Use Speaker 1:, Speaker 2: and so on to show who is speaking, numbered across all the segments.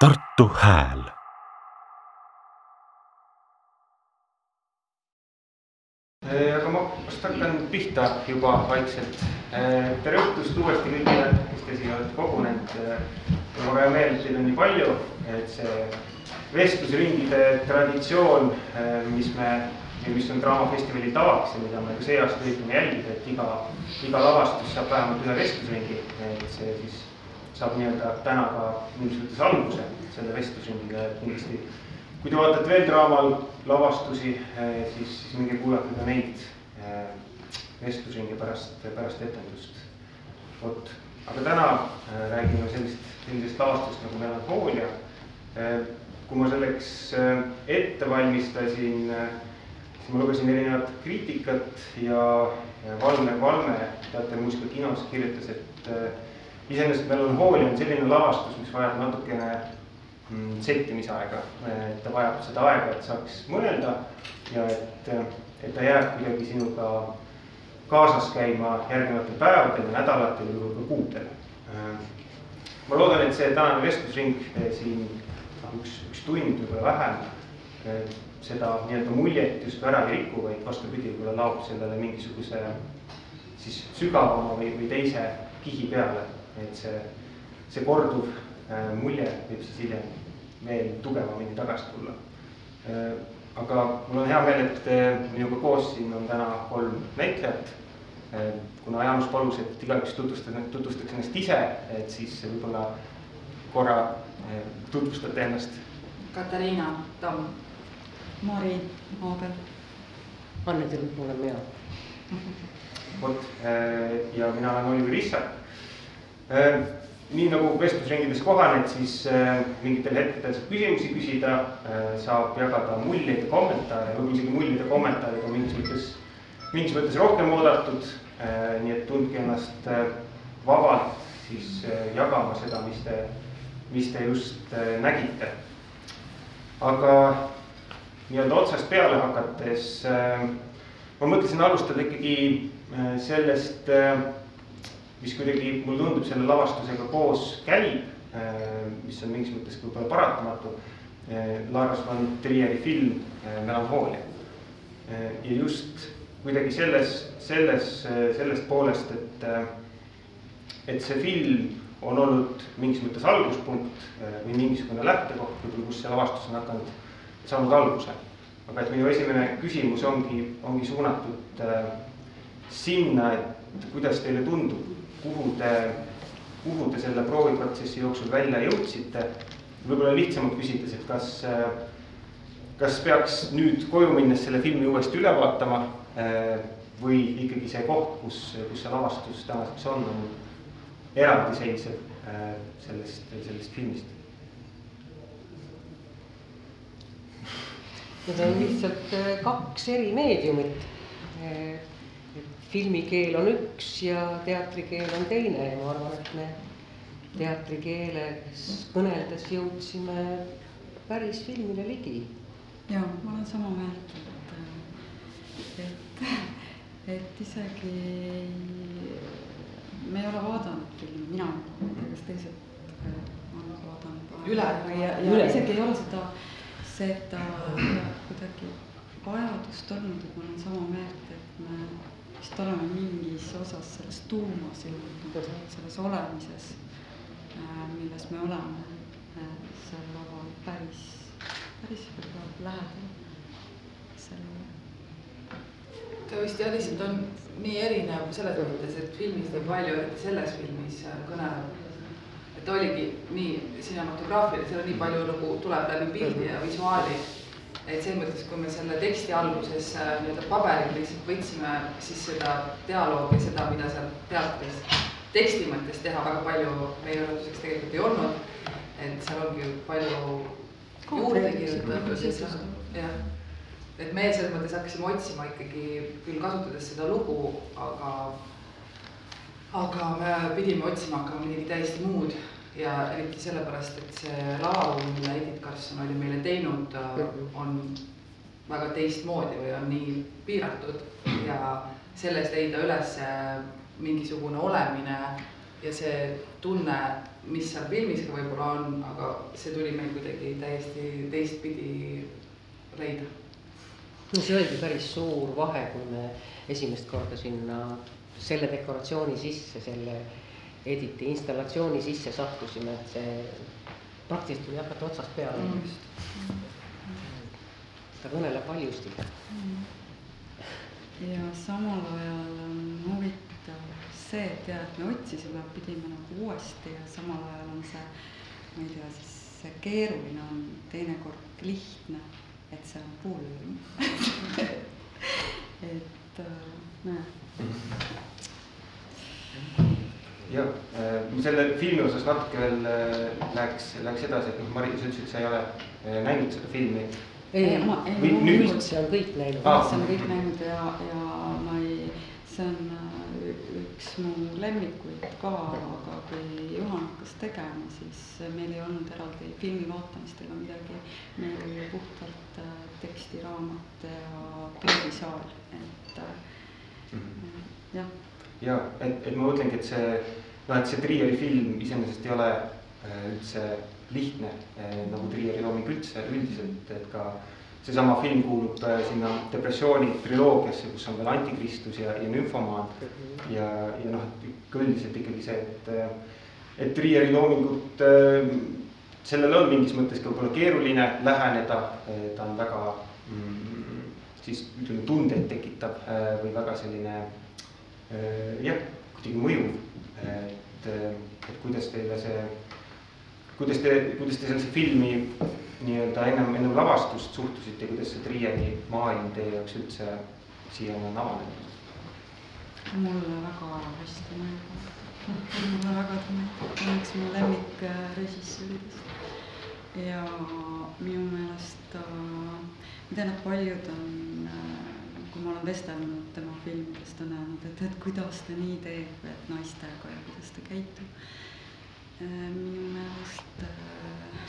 Speaker 1: Tartu Hääl
Speaker 2: Äh, aga ma vast hakkan pihta juba vaikselt. Äh, tere õhtust uuesti kõigile, kes te siia olete kogunenud. Äh, mul on väga hea meel, et teid on nii palju, et see vestlusringide traditsioon, mis me, mis on Draamafestivali tavaks ja mida me ka see aasta üritame jälgida, et iga, iga lavastus saab vähemalt ühe vestlusringi, et see siis saab nii-öelda täna ka mingis mõttes alguse selle vestlusringiga, et kindlasti kui te vaatate veel draamal lavastusi, siis, siis minge kuulake ka neid vestlusringi pärast, pärast etendust. vot, aga täna räägime sellist, sellisest lavastusest nagu Melankoolia. kui ma selleks ette valmistasin, siis ma lugesin erinevat kriitikat ja Valner Valme Teater Muusika kinos kirjutas, et iseenesest Melankoolia on selline lavastus, mis vajab natukene settimisaega, et ta vajab seda aega, et saaks mõelda ja et, et ta jääb kuidagi sinuga kaasas käima järgnevatel päevadel nädalatel ja ka kuudel. ma loodan, et see tänane vestlusring siin noh, üks, üks tund võib-olla vähem seda nii-öelda muljet just ära ei riku, vaid vastupidi, võib-olla laob sellele mingisuguse siis sügavama või, või teise kihi peale, et see, see korduv mulje võib siis hiljem veel tugevamini tagasi tulla. aga mul on hea meel, et minuga koos siin on täna kolm näitlejat. kuna Jaanus palus, et igaüks tutvustab, tutvustaks ennast ise, et siis võib-olla korra tutvustate ennast.
Speaker 3: Katariina Tamm. Mari Aabel.
Speaker 4: Anne Tilp olen mina.
Speaker 2: vot ja mina olen Oliver Issa nii nagu vestlusringides kohaned, siis äh, mingitel hetkedel saab küsimusi küsida äh,, saab jagada muljeid kommentaare, võib-olla isegi muljed ja kommentaarid on mingis mõttes, mingis mõttes rohkem oodatud äh,. nii et tundke ennast äh, vabalt siis äh, jagama seda, mis te, mis te just äh, nägite. aga nii-öelda otsast peale hakates äh, ma mõtlesin alustada ikkagi äh, sellest äh, mis kuidagi mulle tundub selle lavastusega koos käib, mis on mingis mõttes võib-olla paratamatu. Lars von Trieri film Melankoolia. ja just kuidagi selles, selles, sellest poolest, et, et see film on olnud mingis mõttes alguspunkt või mingisugune lähtekoht, võib-olla kus see lavastus on hakanud, saanud alguse. aga et minu esimene küsimus ongi, ongi suunatud sinna, et kuidas teile tundub, kuhu te, kuhu te selle prooviprotsessi jooksul välja jõudsite. võib-olla lihtsamalt küsides, et kas, kas peaks nüüd koju minnes selle filmi uuesti üle vaatama või ikkagi see koht, kus, kus see lavastus tänaseks on, on eraldiseisev sellest, sellest filmist?
Speaker 4: Need on lihtsalt kaks eri meediumit filmikeel on üks ja teatrikeel on teine ja ma arvan, et me teatrikeeles kõneldes jõudsime päris filmile ligi.
Speaker 3: ja ma olen sama meelt, et, et, et isegi me ei ole vaadanud filmi, mina ei ole vaadanud, kas teised on vaadanud üle või ja, ja üle. isegi ei ole seda, seda kuidagi vajadust olnud, et ma olen sama meelt, et me vist oleme mingis osas selles tuumas jõudnud, selles olemises, milles me oleme seal laval päris, päris võib-olla lähedal sellele.
Speaker 5: ta vist jah, lihtsalt on nii erinev selles mõttes, et filmis nii palju, eriti selles filmis kõneleb, et oligi nii cinematograafiline, seal on nii palju nagu tuleb läbi pildi ja visuaali et selles mõttes, kui me selle teksti alguses äh, nii-öelda paberil lihtsalt võtsime siis seda dialoogi, seda, mida seal teatris teksti mõttes teha väga palju meie arvamuseks tegelikult ei olnud. et seal ongi palju juurde kirjutatud, jah. et me selles mõttes hakkasime otsima ikkagi küll kasutades seda lugu, aga, aga me pidime otsima hakkama midagi täiesti muud ja eriti sellepärast, et see lavavool, mille Edith Karlsson oli meile teinud, on väga teistmoodi või on nii piiratud ja selles leida üles mingisugune olemine ja see tunne, mis seal filmis ka võib-olla on, aga see tuli meil kuidagi täiesti teistpidi leida.
Speaker 4: no see oligi päris suur vahe, kui me esimest korda sinna selle dekoratsiooni sisse, selle Editi installatsiooni sisse sattusime, et see praktiliselt tuli hakata otsast peale mm.. ta kõneleb valjusti.
Speaker 3: ja samal ajal on huvitav see, et jah, et me otsisime, pidime nagu uuesti ja samal ajal on see, ma ei tea, siis see keeruline on teinekord lihtne, et see on pulm et nojah
Speaker 2: jah, selle filmi osas natuke veel läheks, läheks edasi, et noh, Mari, sa ütlesid, sa ei ole näinud seda filmi.
Speaker 4: ei,
Speaker 3: ma, ei, ma
Speaker 4: üldse on kõik näinud
Speaker 2: Aa.
Speaker 3: üldse on kõik näinud ja, ja ma ei, see on äh, üks mu lemmikuid ka, aga kui Juhan hakkas tegema, siis meil ei olnud eraldi filmi vaatamist ega midagi. meil oli puhtalt äh, tekstiraamat ja pildisaal, et äh, jah
Speaker 2: ja et, et ma mõtlengi, et see noh, et see Trieri film iseenesest ei ole äh, üldse lihtne äh, nagu Trieri looming üldse üldiselt, et ka seesama film kuulub äh, sinna depressiooni triloogiasse, kus on veel Antikristus ja, ja Nümfomaan. ja, ja noh, et üldiselt ikkagi see, et, et Trieri loomingut sellele on mingis mõttes ka võib-olla keeruline läheneda, ta on väga mm, siis ütleme, tundeid tekitav või väga selline jah, kuidagi mõjuv, et, et kuidas teile see, kuidas te, kuidas te sellesse filmi nii-öelda ennem, ennem lavastust suhtusite, kuidas see Triieni maailm teie jaoks üldse siiani on avanenud?
Speaker 3: mulle väga hästi meeldib, mulle väga meeldib, ta on üks mu lemmikrežissööridest. ja minu meelest ta, ma tean, et paljud on äh, kui ma olen vestelnud tema filmidest, on öelnud, et, et kuidas ta nii teeb, et naistega ja kuidas ta käitub. minu meelest äh,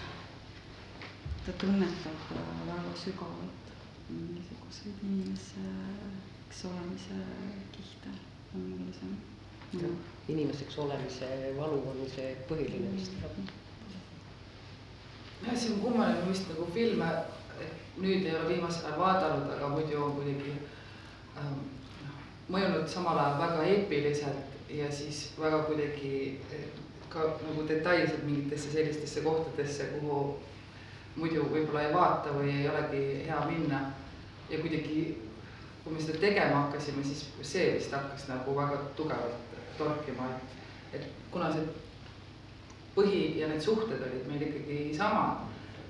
Speaker 3: ta tunnetab väga sügavalt mingisuguseid inimeseks olemise kihte, on mulle see no..
Speaker 4: inimeseks olemise valu on see põhiline vist.
Speaker 5: jah, see on kummaline vist nagu filme nüüd ei ole viimasel ajal vaadanud, aga muidu on kuidagi ähm, mõjunud samal ajal väga eepiliselt ja siis väga kuidagi eh, ka nagu detailselt mingitesse sellistesse kohtadesse, kuhu muidu võib-olla ei vaata või ei olegi hea minna. ja kuidagi, kui me seda tegema hakkasime, siis see vist hakkas nagu väga tugevalt torkima, et, et kuna see põhi ja need suhted olid meil ikkagi samad,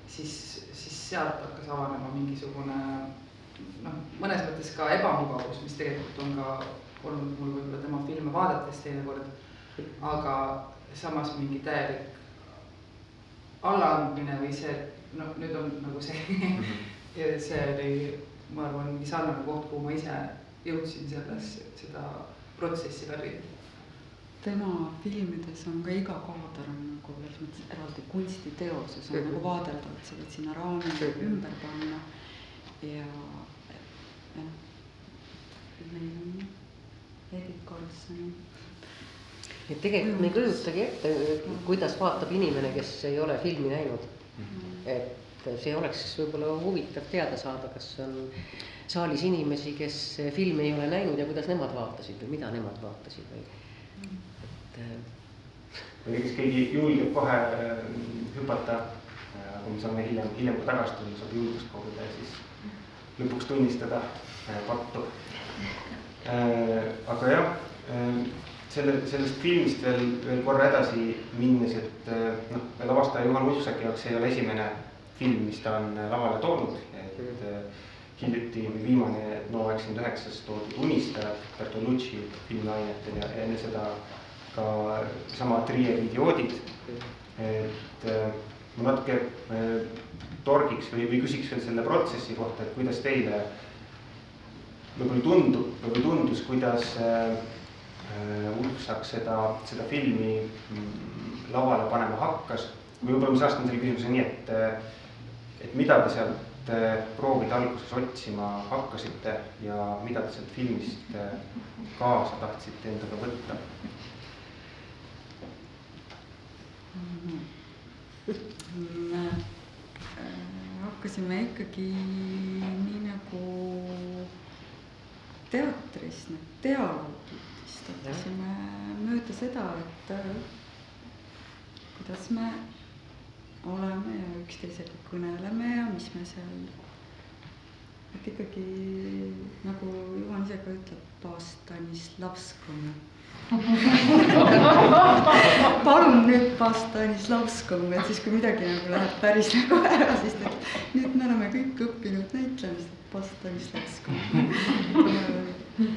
Speaker 5: siis, siis sealt hakkas avanema mingisugune noh, mõnes mõttes ka ebamugavus, mis tegelikult on ka olnud mul võib-olla tema filme vaadates teinekord, aga samas mingi täielik allaandmine või see, noh, nüüd on nagu see ja see oli, ma arvan, mingi sarnane koht, kuhu ma ise jõudsin selles, seda protsessi läbi
Speaker 3: tema filmides on ka iga kaader on nagu selles mõttes eraldi kunstiteos ja see on nagu vaadeldav, et sa võid sinna raami ümber panna. ja, jah, meil on Edith Karlssoni.
Speaker 4: et tegelikult me ei kujutagi ette, kuidas vaatab inimene, kes ei ole filmi näinud. et see oleks võib-olla huvitav teada saada, kas on saalis inimesi, kes filmi ei ole näinud ja kuidas nemad vaatasid või mida nemad vaatasid või
Speaker 2: või kas keegi julgeb kohe äh, hüpata, kui me saame hiljem, hiljem ka tagasi tulla, saab julgust koguda ja siis lõpuks tunnistada äh, pattu. Äh, aga jah, selle, sellest filmist veel, veel korra edasi minnes, et noh, lavastaja Juhan Ussaki jaoks ei ole esimene film, mis ta on lavale toonud, et hiljuti või viimane No üheksakümmend üheksas toodi Unistajad Bertolucci filmiainetel ja enne seda ka sama Trieri idioodid. et äh, ma natuke äh, torgiks või, või küsiks veel selle protsessi kohta, et kuidas teile võib-olla tundub või tundus, kuidas äh, Ulfsak seda, seda filmi mm, lavale panema hakkas. või võib-olla ma sõnastan selle küsimuse nii, et, et mida te sealt proovide alguses otsima hakkasite ja mida te sealt filmist kaasa tahtsite endaga võtta?
Speaker 3: Me äh, hakkasime ikkagi nii nagu teatris need dialoogid istutasime mööda seda, et äh, kuidas me oleme ja üksteisega kõneleme ja mis me seal, et ikkagi nagu Juhan ise ka ütleb, Pastanislavskomi palun nüüd Pastanislavskomi, et siis, kui midagi nagu läheb päris nagu ära, siis ta, nüüd me oleme kõik õppinud näitlemist, Pastanislavskomi. et äh,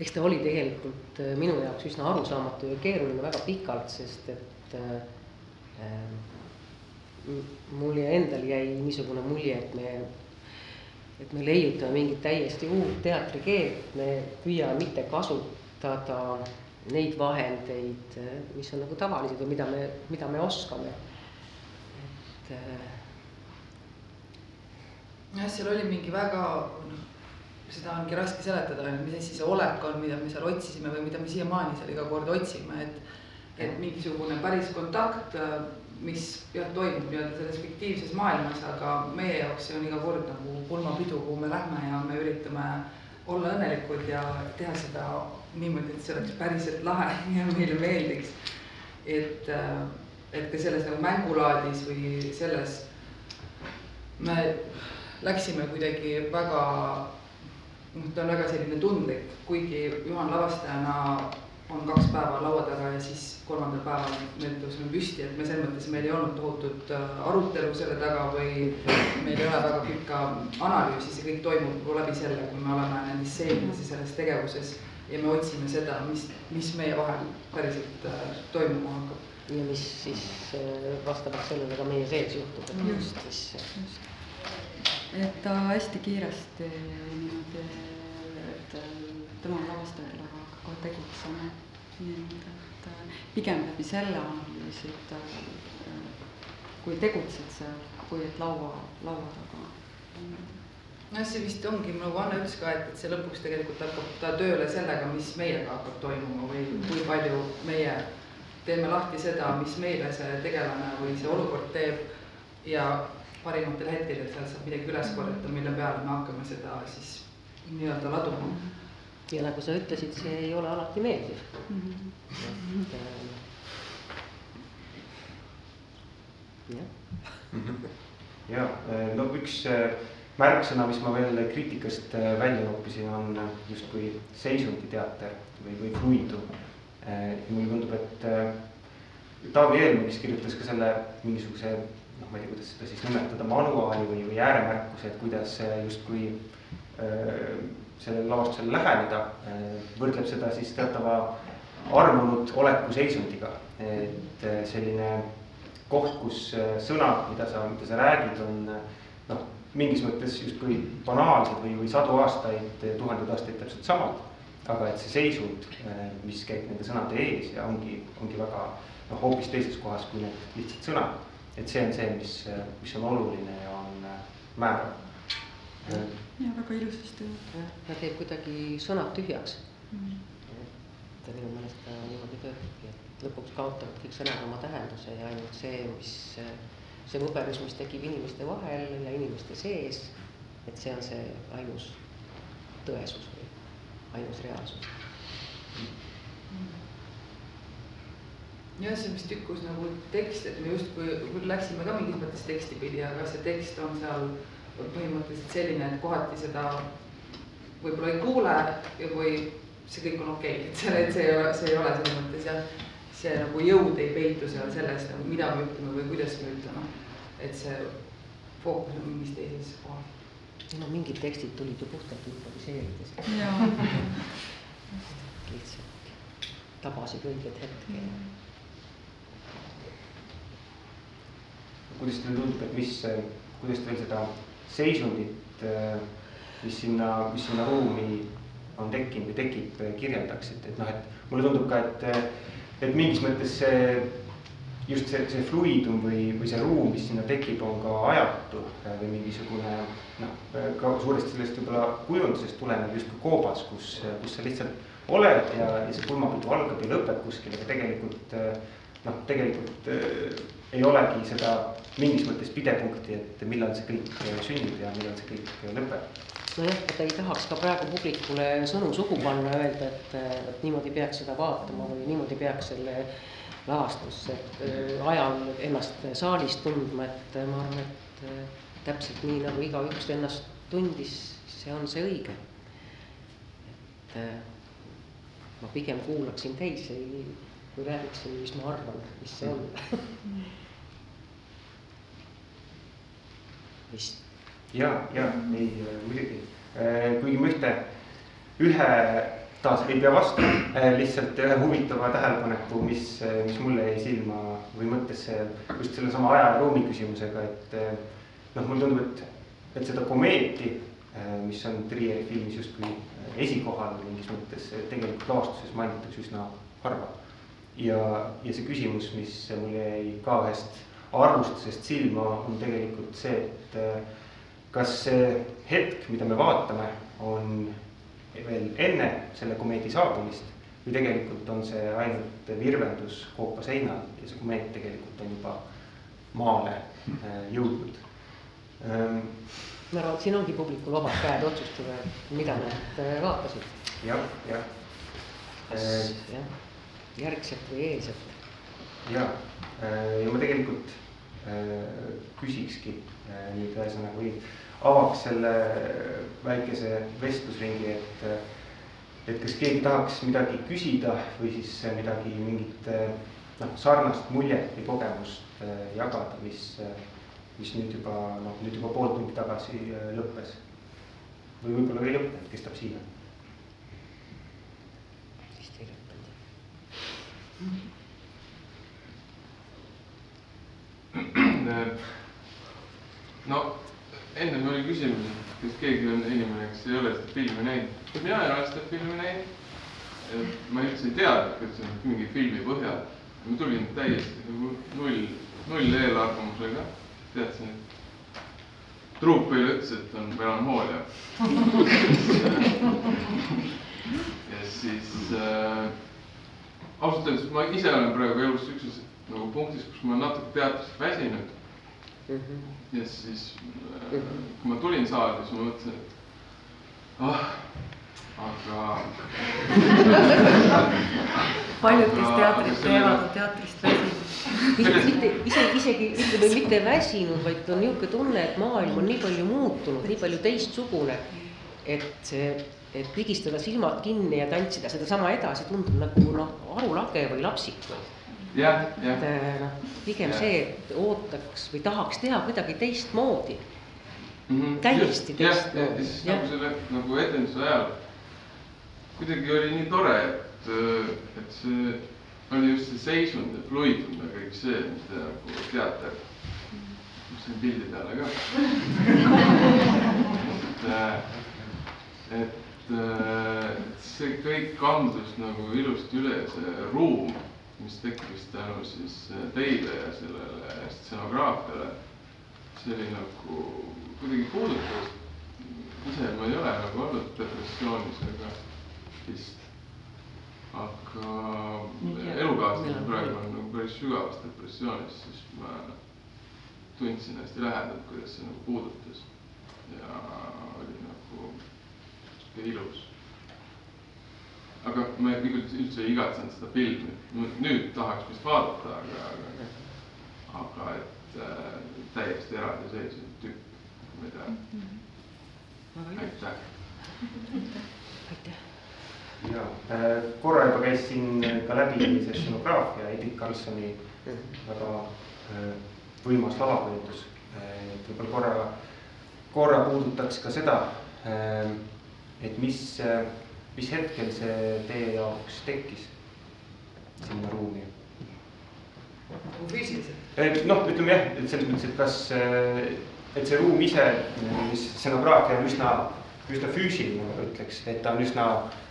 Speaker 4: eks ta oli tegelikult äh, minu jaoks üsna arusaamatu ja keeruline väga pikalt, sest et äh, äh, mul ja endal jäi niisugune mulje, et me, et me leiutame mingit täiesti uut teatrikeelt, me püüame mitte kasutada neid vahendeid, mis on nagu tavalised või mida me, mida me oskame. et äh,
Speaker 5: jah, seal oli mingi väga, noh, seda ongi raske seletada, mis asi see olek on, mida me seal otsisime või mida me siiamaani seal iga kord otsime, et et mingisugune päris kontakt, mis jah, toimub nii-öelda selles fiktiivses maailmas, aga meie jaoks see on iga kord nagu pulmapidu, kuhu me lähme ja me üritame olla õnnelikud ja teha seda niimoodi, et see oleks päriselt lahe ja meile meeldiks. et, et ka selles nagu mängulaadis või selles me läksime kuidagi väga, noh, ta on väga selline tundlik, kuigi Juhan lavastajana on kaks päeva laua taga ja siis kolmandal päeval me tõuseme püsti, et me selles mõttes, meil ei olnud tohutut äh, arutelu selle taga või meil ei ole väga pikka analüüsi, see kõik toimub läbi selle, kui me oleme nendes stseenides ja selles tegevuses ja me otsime seda, mis, mis meie vahel päriselt äh, toimuma hakkab.
Speaker 4: ja mis siis äh, vastavalt sellele ka meie sees juhtub, et
Speaker 3: Just.
Speaker 4: mis
Speaker 3: just. et ta hästi kiiresti niimoodi, et tema on lavastaja, kohe tegutsema. nii et, äh, pigem läbi selle analüüsid, kui tegutsed seal, kui et laua, laua taga.
Speaker 5: noh, see vist ongi, nagu Anne ütles ka, et, et see lõpuks tegelikult hakkab ta tööle sellega, mis meiega hakkab toimuma või kui palju meie teeme lahti seda, mis meile see tegelane või see olukord teeb ja parimatel hetkedel sealt saab midagi üles korjata, mille peale me hakkame seda siis nii-öelda laduma.
Speaker 4: Ja nagu sa ütlesid, see ei ole alati meeldiv.
Speaker 3: Mhm.
Speaker 4: et äh, jah,
Speaker 2: ja no üks äh, märksõna, mis ma veel kriitikast äh, välja noppisin, on justkui seisunditeater või, või fluidum. mulle tundub, et Taavi Eelmaa, kes kirjutas ka selle mingisuguse noh, ma ei tea, kuidas seda siis nimetada, manuaali või, või ääremärkuse, et kuidas justkui sellele lavastusele läheneda, võrdleb seda siis teatava armunud oleku seisundiga, et selline koht, kus sõnad, mida sa, mida sa räägid, on noh, mingis mõttes justkui banaalsed või, või sadu aastaid, tuhandeid aastaid täpselt samad. aga et see seisund, mis käib nende sõnade ees ja ongi, ongi väga noh, hoopis teises kohas kui need lihtsad sõnad. et see on see, mis, mis on oluline ja on määrav.
Speaker 3: Ja väga ilusasti
Speaker 4: ta teeb kuidagi sõnad tühjaks.
Speaker 3: Mhm.
Speaker 4: et minu meelest ta niimoodi töötabki, et lõpuks kaotavad kõik sõnad oma tähenduse ja ainult see, mis, see võbelus, mis tekib inimeste vahel ja inimeste sees, et see on see ainus tõesus või ainus reaalsus.
Speaker 5: jah, see vist tükkus nagu tekst, et me justkui läksime ka mingis mõttes teksti pidi, aga see tekst on seal põhimõtteliselt selline, et kohati seda võib-olla ei kuule ja või see kõik on okei okay., et see, et see ei ole, see ei ole selles mõttes jah, see nagu jõud ei peitu seal selles, mida me ütleme või kuidas me ütleme. et see fookus on mingis teises kohas.
Speaker 4: no mingid tekstid tulid ju puhtalt improviseerides, lihtsalt tabasid õiget hetke ja
Speaker 2: kuidas teile tundub, et mis, kuidas te veel seda seisundit, mis sinna, mis sinna ruumi on tekkinud või tekib, kirjeldaksite, et noh, et mulle tundub ka, et, et mingis mõttes see just see, see fluidum või, või see ruum, mis sinna tekib, on ka ajatu või mingisugune noh, ka suuresti sellest võib-olla kujundusest tulenev justkui koobas, kus, kus sa lihtsalt oled ja, ja see pulmapidu algab ja lõpeb kuskil, aga tegelikult noh, tegelikult äh, ei olegi seda mingis mõttes pidepunkti, et millal see kõik sünnib ja millal see kõik lõpeb.
Speaker 4: nojah, et ei tahaks ka praegu publikule sõnu suhu panna, öelda, et, et niimoodi peaks seda vaatama või niimoodi peaks selle lavastusse ajal ennast saalis tundma, et ma arvan, et täpselt nii nagu igaüks ennast tundis, see on see õige. et ma pigem kuulaksin teisi, kui räägiksin, mis ma arvan, mis see on vist.
Speaker 2: ja, ja ei muidugi, kuigi ma ühte, ühe taas ei pea vastu, lihtsalt ühe huvitava tähelepaneku, mis, mis mulle jäi silma või mõttesse just sellesama aja ja ruumi küsimusega, et noh, mulle tundub, et, et seda komeeti, mis on Trieri filmis justkui esikohal mingis mõttes, tegelikult lavastuses mainitakse üsna harva. Ja, ja see küsimus, mis mul jäi ka ühest arvustusest silma, on tegelikult see, et kas see hetk, mida me vaatame, on veel enne selle komeedi saabumist või tegelikult on see ainult virvendus koopa seinal ja see komeet tegelikult on juba maale jõudnud
Speaker 4: ähm,. ma arvan, et siin ongi publikul vabad käed otsustada, mida nad äh, vaatasid.
Speaker 2: jah, jah.
Speaker 4: kas jah, järgselt või eelselt.
Speaker 2: ja, äh, ja ma tegelikult äh, küsikski nüüd ühesõnaga või avaks selle väikese vestlusringi, et, et kas keegi tahaks midagi küsida või siis midagi, mingit noh, sarnast muljet või kogemust jagada, mis mis nüüd juba noh, nüüd juba pool tundi tagasi äh, lõppes. või võib-olla ei lõppenud, kestab siia.
Speaker 4: vist ei lõppenud.
Speaker 1: No ennem oli küsimus, et kas keegi on inimene, kes ei ole seda filmi näinud. mina ei ole seda filmi näinud. ma üldse ei teadnud, et see on mingi filmi põhjal. ma tulin täiesti nagu null, null eelarvamusega teadsin, et truupeile ütles, et on melanhoolia ja siis äh, ausalt öeldes ma ise olen praegu elus siukses nagu punktis, kus ma natuke teatrist väsinud mm. -hmm. ja siis äh, kui ma tulin saali, siis ma mõtlesin, et ah, aga
Speaker 3: paljud, kes teatrit teevad, on teatrist väsinud
Speaker 4: mitte isegi, isegi ütleme mitte väsinud, vaid on niisugune tunne, et maailm on nii palju muutunud, nii palju teistsugune. et see, et pigistada silmad kinni ja tantsida sedasama edasi tundub nagu noh, arulage või lapsik või.
Speaker 1: jah, jah.
Speaker 4: et eh, noh, pigem ja. see, et ootaks või tahaks teha kuidagi teistmoodi mm. -hmm. täiesti teistmoodi.
Speaker 1: ja siis nagu selle nagu etenduse ajal kuidagi oli nii tore, et, et see oli just see seisund ja fluidum ja kõik see, mis te nagu teate. mis siin pildi peale ka. et, et see kõik kandus nagu ilusti üle, see ruum, mis tekkis tänu siis teile ja sellele stsenograafiale. see oli nagu kuidagi puudutav. ise ma ei ole nagu olnud depressioonis, aga vist aga elukaaslane praegu on nagu päris sügavas depressioonis, siis ma tundsin hästi lähedalt, kuidas see nagu puudutas. ja sihuke ilus. aga ma üldse ei igatsenud seda filmi, nüüd tahaks vist vaadata, aga, aga, aga et äh, täiesti eraldiseisev tükk, ma ei tea.
Speaker 3: Mhm.
Speaker 1: aitäh.
Speaker 4: aitäh
Speaker 2: ja äh, korra juba käis siin ka läbi see stenograafia, Edith Karlssoni väga äh, võimas lavakujundus. Äh, et võib-olla korra, korra puudutaks ka seda, et mis, mis hetkel see teie jaoks tekkis sinna ruumi?
Speaker 5: füüsiliselt?
Speaker 2: noh, ütleme jah, et selles mõttes, et kas, et see ruum ise, mis stenograafia on üsna, üsna füüsiline, ma ütleks, et ta on üsna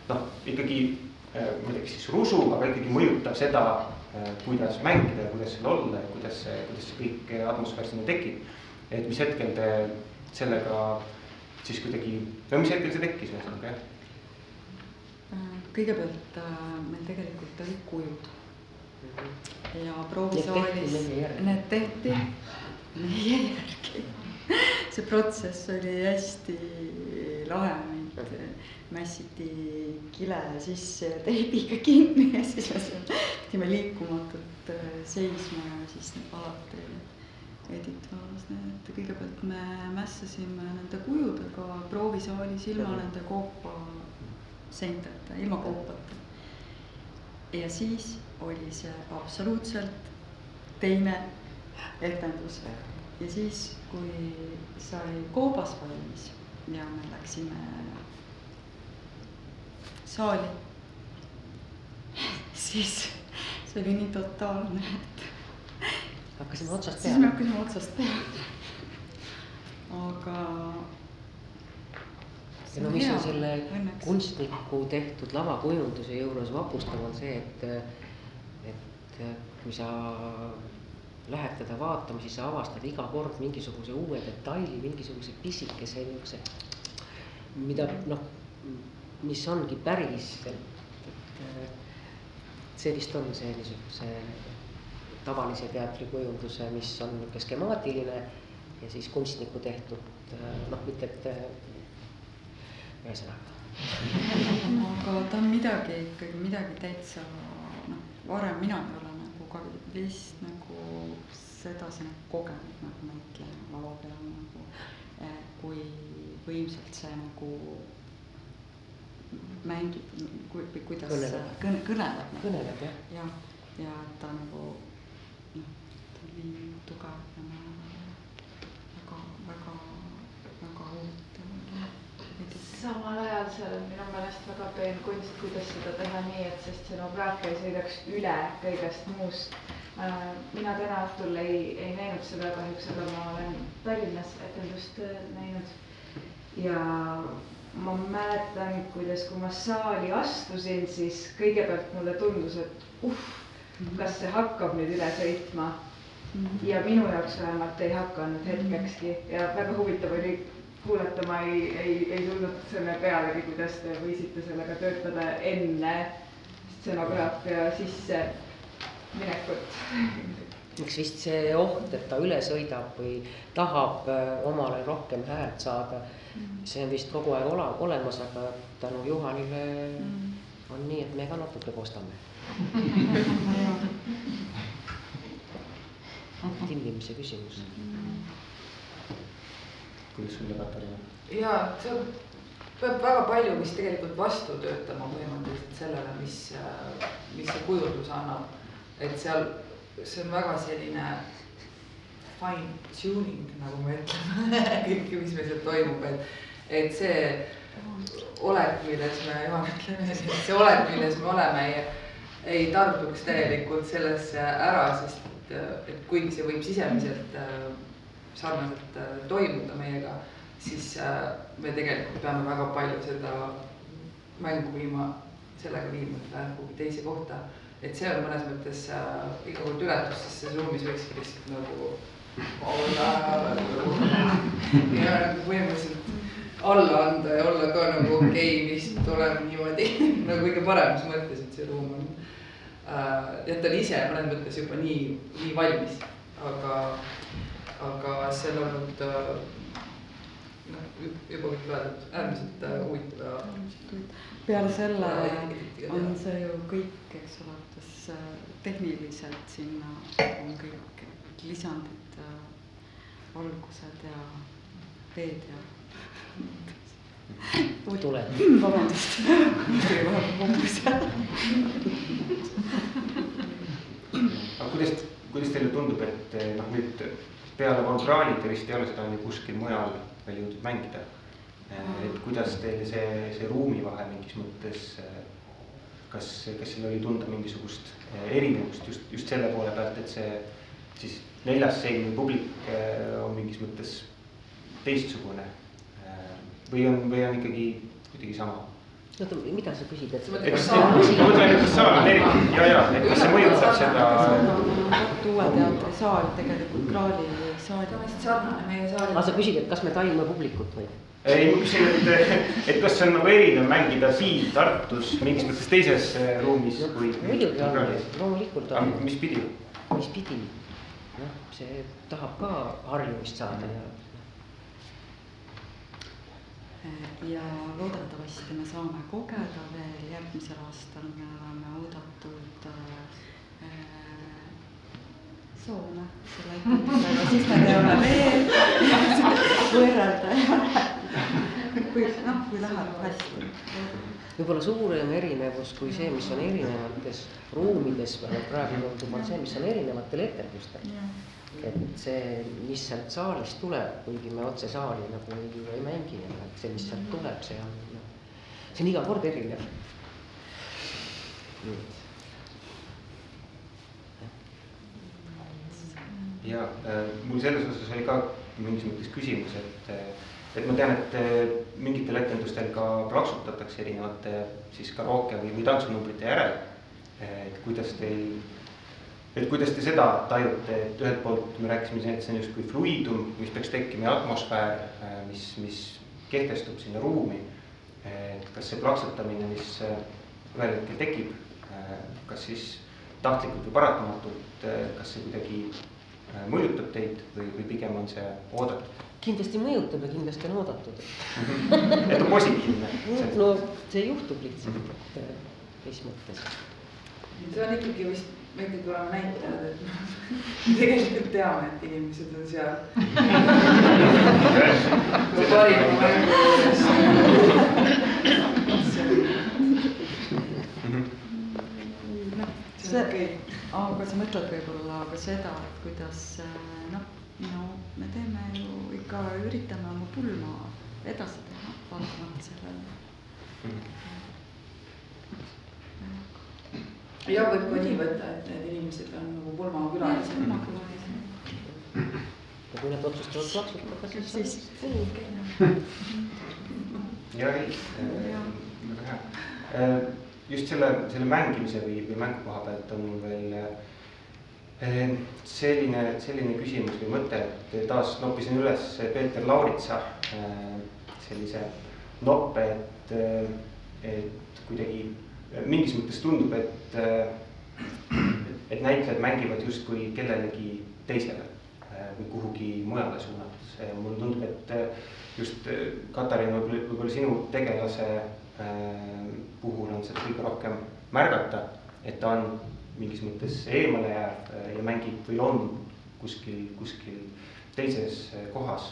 Speaker 2: noh, ikkagi äh, ma ei tea, kas siis rusu, aga ikkagi mõjutab seda, äh, kuidas mängida ja kuidas seal olla ja kuidas see, kuidas see kõik atmosfäär sinna tekib. et mis hetkel te sellega siis kuidagi, no mis hetkel see tekkis ühesõnaga jah?
Speaker 3: Äh, kõigepealt meil tegelikult olid kujud. ja proovisaalis, need tehti meie järgi. see protsess oli hästi lahe, meid mässiti kile sisse ja teibiga kinni ja siis me seal pidime liikumatult äh, seisma ja siis alati Edith Vaas, need kõigepealt me mässasime nende kujudega proovisaalis ilma nende koopa seinteta, ilma koopata. ja siis oli see absoluutselt teine etendus. Ja siis, kui sai koobas valmis ja me läksime saali, siis see oli nii totaalne, et
Speaker 4: hakkasime otsast
Speaker 3: peale. siis me hakkasime otsast peale. aga.
Speaker 4: no mis on selle õnneks. kunstniku tehtud lavakujunduse juures vapustav on see, et, et kui sa lähed teda vaatama, siis sa avastad iga kord mingisuguse uue detaili, mingisuguse pisikese niisuguse, mida noh, mis ongi päris, et, et see vist on see niisuguse tavalise teatrikujunduse, mis on niisugune skemaatiline ja siis kunstniku tehtud noh, mitte et ühesõnaga.
Speaker 3: aga ta on midagi ikkagi midagi täitsa noh, varem mina ei ole nagu ka vist nagu sedasi nagu kogenud nagu näitleja lava peal nagu, kui võimsalt see nagu mängib, kui, kuidas kõneleb, kõne, kõneleb.
Speaker 4: kõneleb jah.
Speaker 3: jah, ja, ja ta nagu nii tugev ja väga, väga, väga huvitav.
Speaker 6: samal ajal seal on minu meelest väga peen kunst, kuidas seda teha nii, et see stseenograafia ei sõidaks üle kõigest muust. Äh, mina täna õhtul ei, ei näinud seda kahjuks, aga ma olen Tallinnas etendust äh, näinud. ja ma mäletan, kuidas, kui ma saali astusin, siis kõigepealt mulle tundus, et uh, kas see hakkab nüüd üle sõitma ja minu jaoks vähemalt ei hakanud hetkekski ja väga huvitav oli kuulata, ma ei, ei, ei tulnud selle pealegi, kuidas te võisite sellega töötada enne stseenograafia sisse minekut.
Speaker 4: eks vist see oht, et ta üle sõidab või tahab äh, omale rohkem häält saada, see on vist kogu aeg ole, olemas, aga tänu Juhanile mm. on nii, et me ka natuke kostame timmimise küsimus.
Speaker 2: kuidas sulle, Katariina?
Speaker 5: ja see peab väga palju vist tegelikult vastu töötama põhimõtteliselt sellele, mis, mis see kujundus annab. et seal, see on väga selline fine tuning, nagu me ütleme kõik, mis meil seal toimub, et, et see olek, milles me, Juhan ütleme, see olek, milles me oleme, ei, ei tarduks täielikult sellesse ära, sest et, et kuigi see võib sisemiselt äh, sarnaselt äh, toimuda meiega, siis äh, me tegelikult peame väga palju seda mängu viima, sellega viima seda kuhugi teise kohta. et see on mõnes mõttes iga kord ületus, sest selles ruumis võikski lihtsalt nagu olla ja põhimõtteliselt alla anda ja olla ka nagu okei okay,, lihtsalt oleme niimoodi nagu kõige paremas mõttes, et see ruum on et ta on ise mõnes mõttes juba nii, nii valmis, aga, aga see on olnud äh, noh, juba kõik öeldud, äärmiselt äh, huvitav ja.
Speaker 3: peale selle on see ju kõik, eks ole, kas tehniliselt sinna on kõik lisandid, valgused ja veed ja
Speaker 4: tuleb.
Speaker 3: vabandust, tuli vahepeal hommikuse.
Speaker 2: aga kuidas, kuidas teile tundub, et eh, noh, nüüd peale Volgrani te vist ei ole seda ju kuskil mujal veel jõudnud mängida. Eh, et kuidas teil see, see ruumivahe mingis mõttes, eh, kas, kas seal oli tunda mingisugust erinevust just, just selle poole pealt, et see siis neljas seina publik on mingis mõttes teistsugune või on, või on ikkagi kuidagi sama?
Speaker 4: Oota, mida sa küsid, et?
Speaker 2: ma mõtlen, et kas saal on eriti ja, ja, et kas see mõjutab seda
Speaker 3: Uue Teatri saal tegelikult Graali saal.
Speaker 5: ta on vist sarnane meie saaliga.
Speaker 4: aga sa küsid, et kas me taime publikut või?
Speaker 2: ei, ma küsin, et, et kas see on nagu erinev mängida siin Tartus mingis mõttes teises äh, ruumis kui.
Speaker 4: muidugi on, loomulikult on.
Speaker 2: mis pidi?
Speaker 4: mis pidi? noh, see tahab ka harjumist saada ja.
Speaker 3: Ja loodetavasti me saame kogeda veel järgmisel aastal, me oleme oodatud äh, Soome. Selle etendusega, siis me teame veel võrrelda ja kui noh, kui läheb hästi.
Speaker 4: võib-olla suurem erinevus kui see, mis on erinevates ruumides, praegu tundub, on see, mis on erinevatel etendustel. Et see, mis sealt saalist tuleb, kuigi me otse saali nagu ei, ei mängi, aga et see, mis sealt tuleb, see on noh, see on iga kord erinev.
Speaker 2: ja äh, mul selles osas oli ka mingis mõttes küsimus, et, et ma tean, et äh, mingitel etendustel ka plaksutatakse erinevate siis karooke või, või tantsunumbrite järel. et kuidas teil, et kuidas te seda tajute, et ühelt poolt me rääkisime siin, et see on justkui fluidum, mis peaks tekkima ja atmosfäär, mis, mis kehtestub sinna ruumi. et kas see plaksutamine, mis ühel hetkel tekib, kas siis tahtlikult või paratamatult, kas see kuidagi mõjutab teid või, või pigem on see oodatud?
Speaker 4: kindlasti mõjutab ja kindlasti on oodatud
Speaker 2: et on positiivne?
Speaker 4: no see juhtub lihtsalt, et mis mõttes.
Speaker 5: see on ikkagi vist, me ikkagi oleme näitajad, et me tegelikult teame, et inimesed on seal. parima mängu juures.
Speaker 3: see on okei okay aga sa mõtled võib-olla ka seda, et kuidas noh, no me teeme ju ikka, üritame oma pulma edasi teha, vaatamata sellele.
Speaker 5: Ja võib ka nii võtta, et need inimesed on nagu pulmakülalised.
Speaker 3: pulmakülalised.
Speaker 4: ja kui nad otsustavad plaksutada, siis,
Speaker 3: siis
Speaker 4: kuulge.
Speaker 2: ja ei, väga hea just selle, selle mängimise või, või mängu koha pealt on mul veel eh, selline, selline küsimus või mõte, et taas noppisin üles Peeter Lauritsa eh, sellise noppe, et, eh, et kuidagi mingis mõttes tundub, et, et näitlejad mängivad justkui kellelegi teisele või kuhugi mujale suunates. mulle tundub, et just Katariin, võib-olla, võib-olla sinu tegelase puhul on seda kõige rohkem märgata, et ta on mingis mõttes eemale jääb ja mängib või on kuskil, kuskil teises kohas.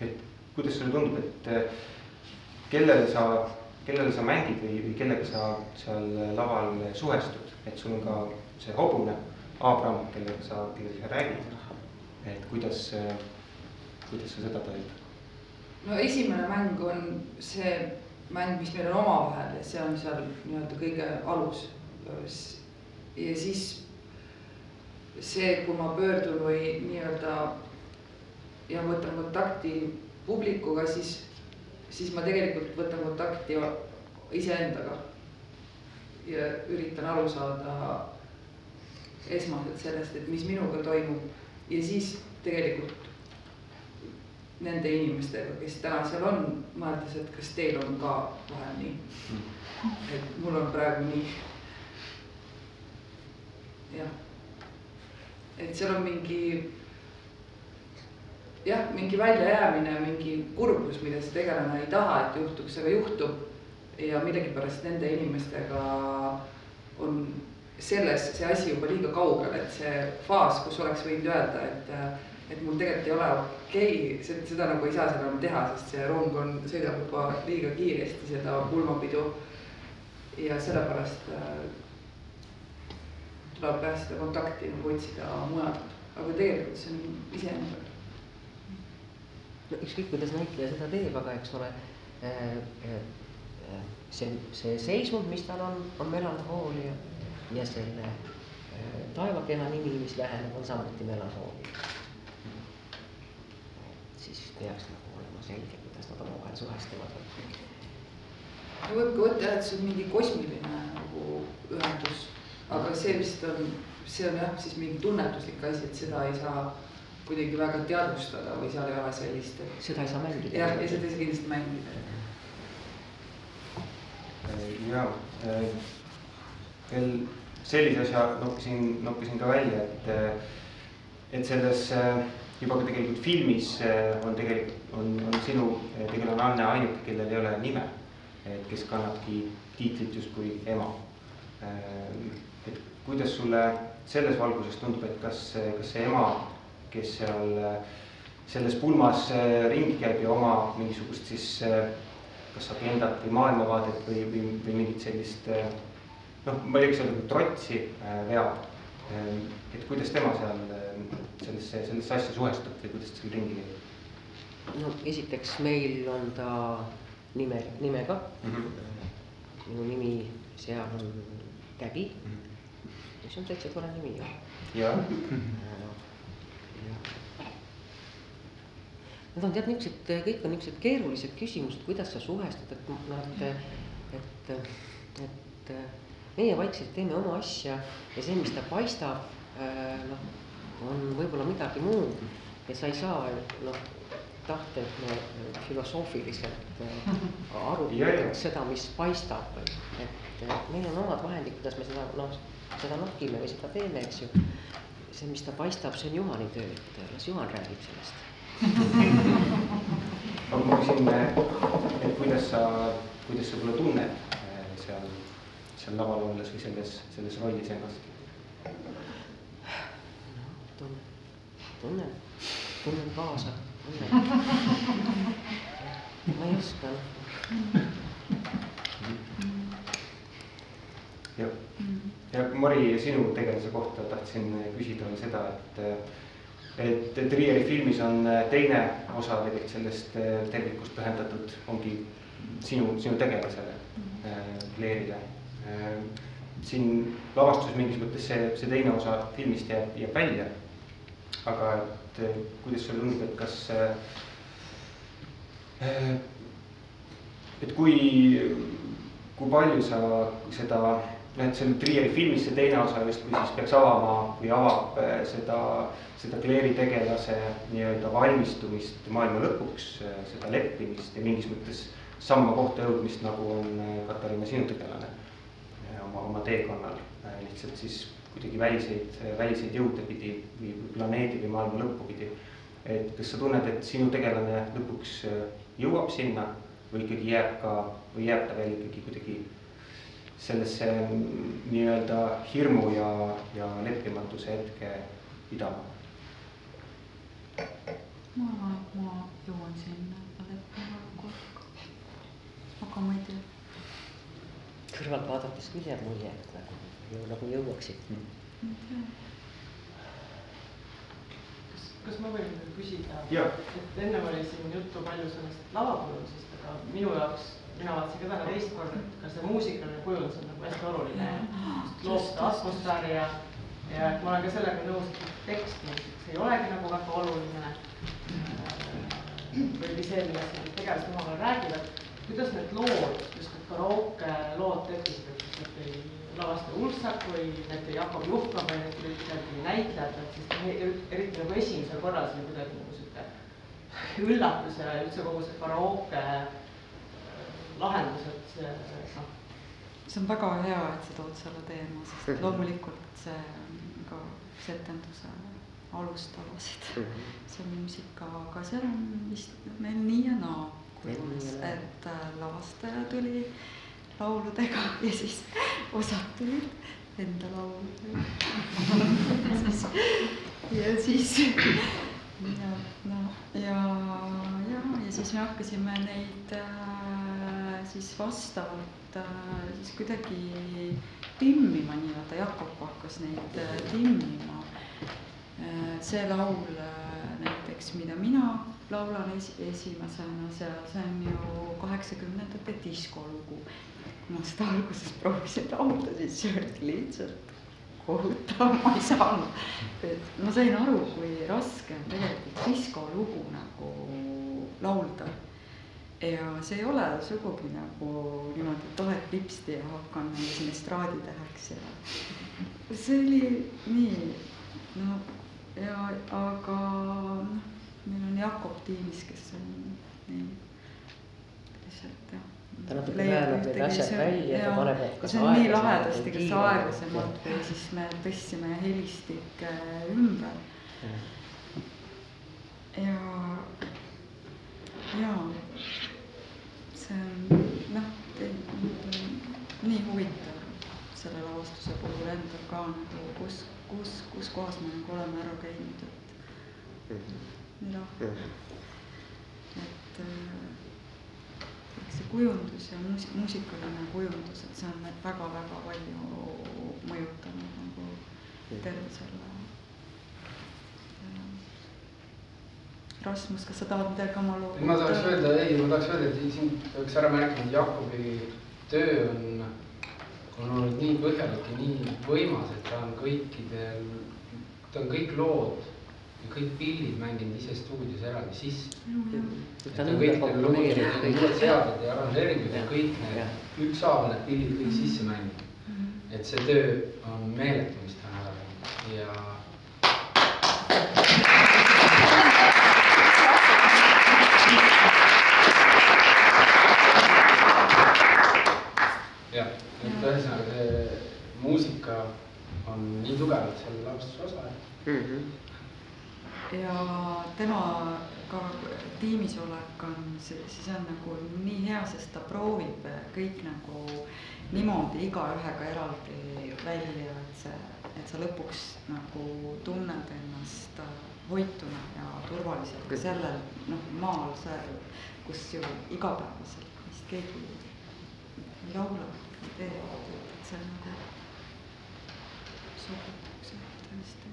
Speaker 2: et kuidas sulle tundub, et kellele sa, kellele sa mängid või, või kellega sa seal laval suhestud, et sul on ka see hobune Abram, kellega sa, kellega sa räägid. et kuidas, kuidas sa seda tajud?
Speaker 5: no esimene mäng on see mäng, mis meil on omavahel ja see on seal nii-öelda kõige alus. ja siis see, kui ma pöördun või nii-öelda ja võtan kontakti publikuga, siis, siis ma tegelikult võtan kontakti iseendaga. ja üritan aru saada esmaselt sellest, et mis minuga toimub ja siis tegelikult nende inimestega, kes täna seal on, mõeldes, et kas teil on ka vahel nii. et mul on praegu nii. jah, et seal on mingi jah, mingi väljajäämine, mingi kurbus, mida see tegelane ei taha, et juhtuks, aga juhtub. ja millegipärast nende inimestega on selles see asi juba liiga kaugel, et see faas, kus oleks võinud öelda, et et mul tegelikult ei ole okei okay,, seda nagu ei saa seal enam teha, sest see rong on, sõidab juba liiga kiiresti seda pulmapidu. ja sellepärast äh, tuleb jah seda kontakti nagu otsida mujalt, aga tegelikult see on iseendal.
Speaker 4: No ükskõik, kuidas näitleja seda teeb, aga eks ole äh, äh, see, see seisund, mis tal on, on melankoolia ja selle taevakena nimi, mis läheneb, on samuti melankoolia peaks nagu olema selge, kuidas nad omavahel suhestuvad.
Speaker 5: võib ka võtta et see on mingi kosmiline nagu ühendus, aga see vist on, see on jah, siis mingi tunnetuslik asi, et seda ei saa kuidagi väga teadvustada või seal ei ole sellist, et
Speaker 4: seda ei saa mängida.
Speaker 5: jah, ja seda ei saa kindlasti mängida.
Speaker 2: ja veel sellise asja noppisin, noppisin ka välja, et, et selles juba ka tegelikult filmis on tegelikult, on, on sinu tegelane Anne ainuke, kellel ei ole nime. et kes kannabki tiitlit justkui ema. et kuidas sulle selles valguses tundub, et kas, kas see ema kes seal selles pulmas äh, ringi käib ja oma mingisugust siis äh, kas agendat või maailmavaadet või, või, või mingit sellist äh, noh, ma ei võiks öelda trotsi veab. et kuidas tema seal sellesse, sellesse asja suhestub või kuidas seal ringi käib?
Speaker 4: no esiteks meil on ta nime, nimega mm. -hmm. minu nimi seal on Täbi mm, -hmm. mis on täitsa tore nimi ju.
Speaker 2: jah
Speaker 4: Need on tead niisugused, kõik on niisugused keerulised küsimused, kuidas sa suhestud, et noh, et, et, et meie vaikselt teeme oma asja ja see, mis ta paistab, noh, on võib-olla midagi muud. Ja sa ei saa noh, tahta, et me filosoofiliselt arutaks seda, mis paistab, et meil on omad vahendid, kuidas me seda noh, seda nokime või seda teeme, eks ju. See, mis ta paistab, see on Juhani töö, et las Juhan räägib sellest
Speaker 2: aga ma küsin, et kuidas sa, kuidas sa võib-olla tunned eh, seal, seal laval olles või selles, selles rollis ennast?
Speaker 4: tunnen, tunnen, tunnen kaasa, tunnen. ma ei oska.
Speaker 2: jah, ja Mari, sinu tegelase kohta tahtsin küsida seda, et et, et Riieri filmis on teine osa tegelikult sellest äh, tervikust pühendatud, ongi sinu, sinu tegelasele äh,, Claire'ile äh,. siin lavastuses mingis mõttes see, see teine osa filmist jääb, jääb välja. aga et kuidas sulle tundub, et kas äh,, et kui, kui palju sa seda noh, et see Trieri filmis see teine osa justkui siis peaks avama või avab seda äh, seda Claire'i tegelase nii-öelda valmistumist maailma lõpuks, seda leppimist ja mingis mõttes samma kohta jõudmist, nagu on äh, Katariina sinu tegelane äh, oma, oma teekonnal. Äh, lihtsalt siis kuidagi väliseid, väliseid jõude pidi või planeedi või maailma lõppu pidi. et kas sa tunned, et sinu tegelane lõpuks jõuab sinna või ikkagi jääb ka, või jääb ta veel ikkagi kuidagi sellesse mm, nii-öelda hirmu ja, ja leppimatuse hetke pidama?
Speaker 3: ma arvan, et ma jõuan sinna leppima korraga, aga ma ei tea.
Speaker 4: kõrvalt vaadates küll jääb mulje, et nagu, nagu jõuaksid mm..
Speaker 7: kas, kas ma võin küsida,
Speaker 2: et
Speaker 7: ennem oli siin juttu palju sellest lavakujundusest, aga minu jaoks, mina vaatasin ka täna teist korda, et ka see muusikaline kujundus on nagu hästi oluline, loob seda atmosfääri ja ja et ma olen ka sellega nõus, et tekst muusikas ei olegi nagu väga oluline. või see, millest need tegelased omavahel räägivad. kuidas need lood, just need karaoke lood tekkisid, et need tuli lavastaja Ulfsak või need Jakob Juhka või need kuidagi näitlejad, et siis eriti nagu esimesel korral see oli kuidagi nagu sihuke üllatus ja üldse kogu see karaoke lahendus, et see, noh.
Speaker 3: see on väga hea, et sa tood selle teema, sest loomulikult see ka etenduse alustalasid mm, -hmm. see on muusika, aga seal on vist meil nii ja naa kujunes, et äh, lavastaja tuli lauludega ja siis osad tulid enda lauludega ja siis ja noh, ja, ja, ja siis me hakkasime neid äh, siis vastavalt äh, siis kuidagi timmima nii-öelda, Jakob hakkas neid äh, timmima. Äh, see laul näiteks, mida mina laulan esi, esimesena seal, see on ju kaheksakümnendate diskolugu. ma seda alguses proovisin laulda, siis see oli lihtsalt kohutav, ma ei saanud. ma sain aru, kui raske on tegelikult diskolugu nagu laulda ja see ei ole sugugi nagu niimoodi, et oled lipsti ja hakkan nagu siin estraaditäheks ja see oli nii, no ja aga noh, meil on Jakob tiimis, kes on nii lihtsalt jah.
Speaker 4: ta natuke väänab need asjad välja, ta paneb need kas
Speaker 3: on nii
Speaker 4: aeglasemalt
Speaker 3: lahedasti, kas aeglasemalt või siis me tõstsime helistikke ümber. Ja, ja see noh, nii huvitav selle lavastuse puhul endal ka nagu, kus, kus, kus kohas me nagu oleme ära käinud, et nii lahke. et äh, eks see kujundus ja muusik, muusikaline kujundus, et see on väga-väga palju mõjutanud nagu terve selle. Rasmus, kas sa tahad midagi oma loo
Speaker 8: ma tahaks öelda, ei, ma tahaks öelda, et siin peaks ära märkima, et Jakobi töö on, on olnud nii põhjalik ja nii võimas, et ta on kõikidel, ta on kõik lood ja kõik pildid mänginud ise stuudios eraldi sisse.
Speaker 4: ta
Speaker 8: ta
Speaker 4: on
Speaker 8: kõikidel
Speaker 4: komponeerinud
Speaker 8: teinud uued seaded ja arranžeeringud ja kõik need ükshaaval need pildid kõik sisse mänginud. et see töö on meeletu, mis ta on ära teinud. Ja jah, et ühesõnaga see muusika on nii tugevalt selle lavastuse osa, et
Speaker 4: Mhm.
Speaker 3: ja temaga tiimis olek on, see on nagu nii hea, sest ta proovib kõik nagu niimoodi igaühega eraldi välja, et see, et sa lõpuks nagu tunned ennast hoituna ja turvaliselt ka sellel noh, maal seal, kus ju igapäevaselt vist keegi ei laula, ei tee, et see on see tõesti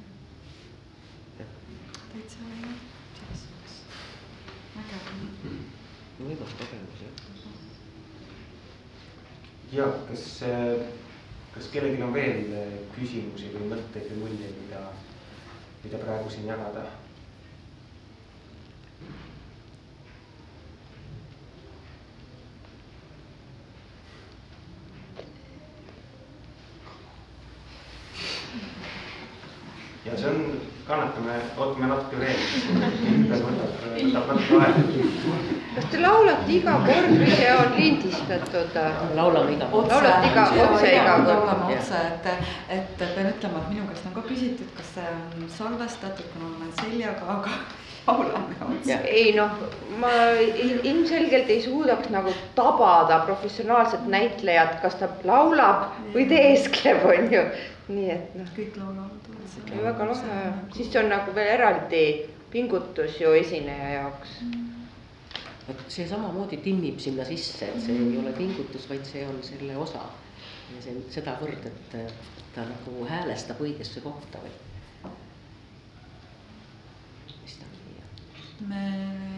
Speaker 3: täitsa selles suhtes vägev.
Speaker 4: võimas kogemus jah.
Speaker 2: ja kas, kas kellelgi on veel küsimusi või mõtteid või muljeid, mida, mida praegu siin jagada? Ja see on, kannatame, ootame natuke veel. võtab, natuke aega.
Speaker 9: kas te laulate iga kord või see on lindistatud?
Speaker 4: laulame iga kord.
Speaker 9: Laulate iga, otse iga kord?
Speaker 3: laulame otse, et, et pean ütlema, et minu käest on ka küsitud, kas see on salvestatud, kuna ma olen seljaga, aga laulame otse.
Speaker 9: ei noh, ma il- ilmselgelt ei suudaks nagu tabada professionaalset näitlejat, kas ta laulab või teeskleb, on ju. nii et noh,
Speaker 3: kõik laulavad otse.
Speaker 9: väga lahe, siis see on nagu veel eraldi pingutus ju esineja jaoks.
Speaker 4: vot see samamoodi timmib sinna sisse, et see ei ole pingutus, vaid see on selle osa. ja see on sedavõrd, et ta nagu häälestab õigesse kohta või. mis ta on,
Speaker 3: me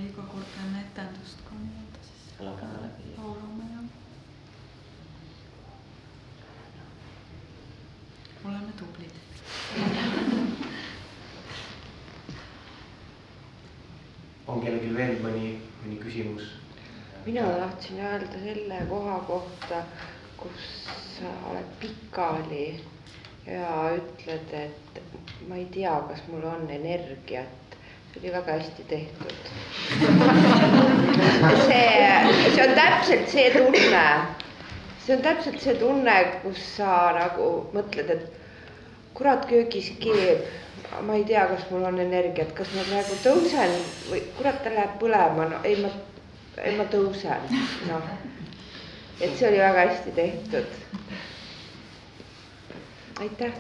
Speaker 3: iga kord enne etendust ka nii-öelda siis
Speaker 4: laulame läbi.
Speaker 3: laulame ja oleme tublid.
Speaker 2: On kellelgi veel mõni, mõni küsimus?
Speaker 9: mina tahtsin öelda selle koha kohta, kus sa oled pikali ja ütled, et ma ei tea, kas mul on energiat. see oli väga hästi tehtud. see, see on täpselt see tunne, see on täpselt see tunne, kus sa nagu mõtled, et kurat, köögis keeb, ma ei tea, kas mul on energiat, kas ma praegu tõusen või kurat, ta läheb põlema, no ei, ma, ei ma tõusen, noh. et see oli väga hästi tehtud. aitäh.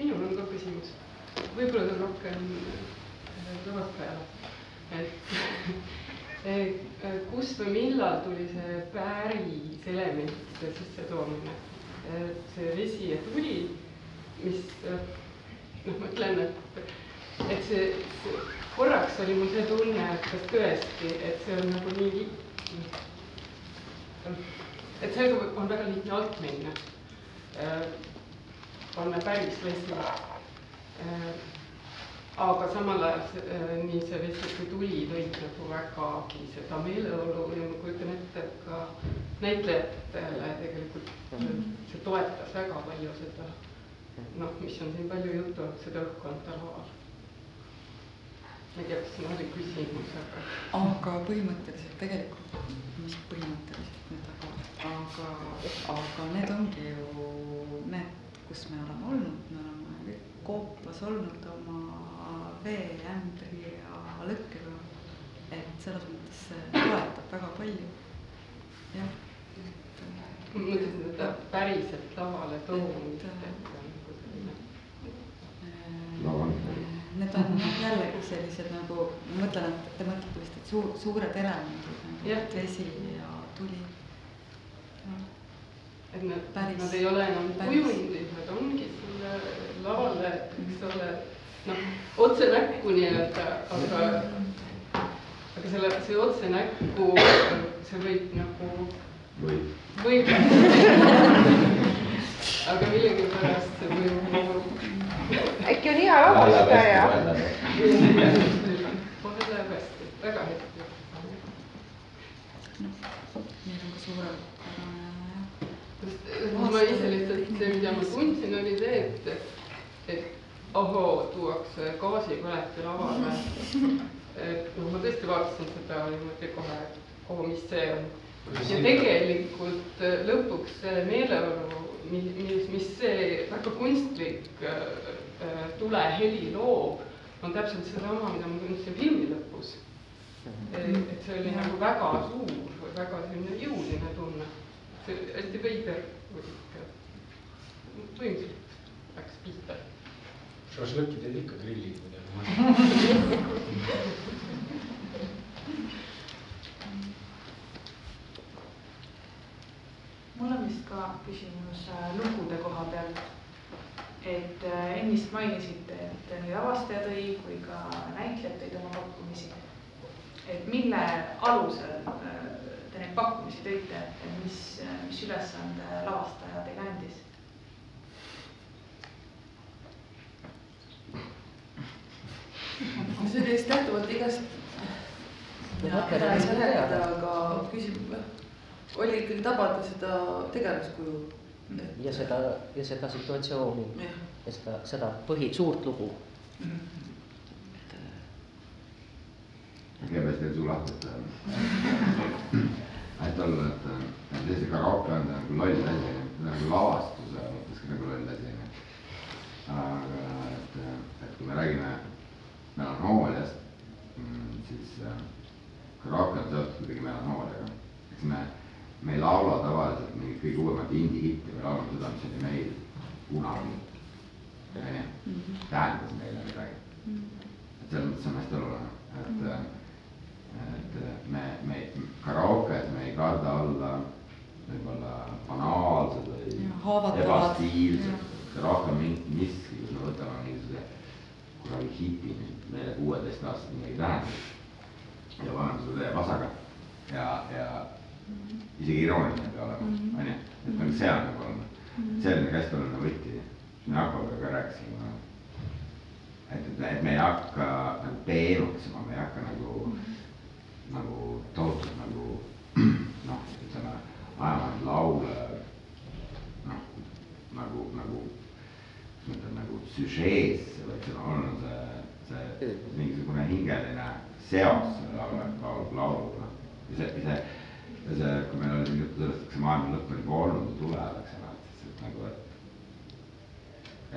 Speaker 10: minul on ka küsimus, võib-olla see on rohkem juhatajale, et eh, kust või millal tuli see päris elementide sissetoomine? see vesi ja tuli, mis eh, noh, ma ütlen, et, et see, see korraks oli mul see tunne, et kas tõesti, et see on nagu nii et sellega on väga lihtne alt minna panna päris vesi. Aga samal ajal äh, nii see Vesi kui tuli lõid nagu vägagi seda meeleolu ja ma kujutan ette, et ka näitlejatele tegelikult see toetas väga palju seda noh, mis on siin palju juttu olnud, seda õhkkonda laval. ma ei tea, kas siin oli küsimus, aga.
Speaker 3: aga põhimõtteliselt tegelikult, mis põhimõtteliselt nüüd, aga, aga, aga need ongi ju need, kus me oleme olnud, me oleme kõik koopas olnud oma veeämbri ja lõkkega. et selles mõttes see toetab väga palju, jah.
Speaker 10: ma mõtlesin seda päriselt lavale toomist, et
Speaker 3: Need on noh, jällegi sellised nagu, ma mõtlen, et te mõtlete vist, et suur, suured elemendid nagu vesi ja tuli.
Speaker 10: et nad, nad ei ole enam kujundid, nad ongi sulle lavale, eks ole, noh, otse näkku nii-öelda, aga, aga selle, see otse näkku, see võib nagu.
Speaker 11: võib.
Speaker 10: võib aga millegipärast see võib nagu
Speaker 9: äkki on hea lavastaja?
Speaker 10: kohe läheb hästi, väga hästi.
Speaker 3: meil on ka suurem
Speaker 10: ma ise lihtsalt, see, mida ma tundsin, oli see, et, et ohoo, tuuakse gaasipõleti lavale. et noh, ma tõesti vaatasin seda niimoodi kohe, oo, mis see on. ja tegelikult lõpuks see meeleolu, mis, mis, see väga kunstlik äh, tuleheli loob, on täpselt sedasama, mida ma tundsin filmi lõpus. et see oli nagu väga suur, väga selline jõuline tunne. hästi veider põhimõtteliselt läks pihta.
Speaker 8: Teed ikka grillid muidugi.
Speaker 6: mul on vist ka küsimus äh, lugude koha pealt. et äh, ennist mainisite, et nii lavastaja tõi kui ka näitlejad tõid oma pakkumisi. et mille alusel äh, te neid pakkumisi tõite, et mis, mis ülesande lavastaja teile andis?
Speaker 5: Vist lähtuvalt igast. mina ei saa rääkida, aga küsimus oli ikkagi tabada seda tegelaskuju.
Speaker 4: ja seda ja seda situatsiooni ja, ja seda, seda põhi, suurt lugu mm. -hmm
Speaker 11: kõigepealt veel sulle lahti, et et olla, et, et see karaoke on nagu loll asi, nagu lavastuse mõttes ka nagu loll asi. aga et, et kui me räägime melanhooliast, siis karaoke on seotud kuidagi melanhooliaga. eks me, me ei laula tavaliselt mingit kõige uuemat indie-hitti, me laulame seda, mis oli meil kunagi. onju, tähendas meile midagi. et selles mõttes on hästi oluline, et et me, me karaokes me ei karda olla võib-olla banaalsed või ebastiilsed, rohkem miski, kui me võtame mingisuguse kuradi hipi meile kuueteistaastase midagi tähendab. Ja paneme seda täie pasaga ja, ja isegi irooniline peab olema, onju, et nagu see on nagu olnud, see on nagu hästi oluline võti, siin Jakobiga ka rääkisime, et, et, et me ei hakka nagu peenutsema, me ei hakka nagu mm -hmm nagu tohutult nagu noh, ütleme, ajama neid laule noh, nagu, nagu ma ütlen nagu süžeesse, vaid seal on see, see mingisugune hingeline seos selle laulu, laulu, lauluga. ja see, ja see, ja see, kui meil oli juttu sellest, et see maailma lõpp on juba olnud ja tuleb, eks ole, et siis nagu, et,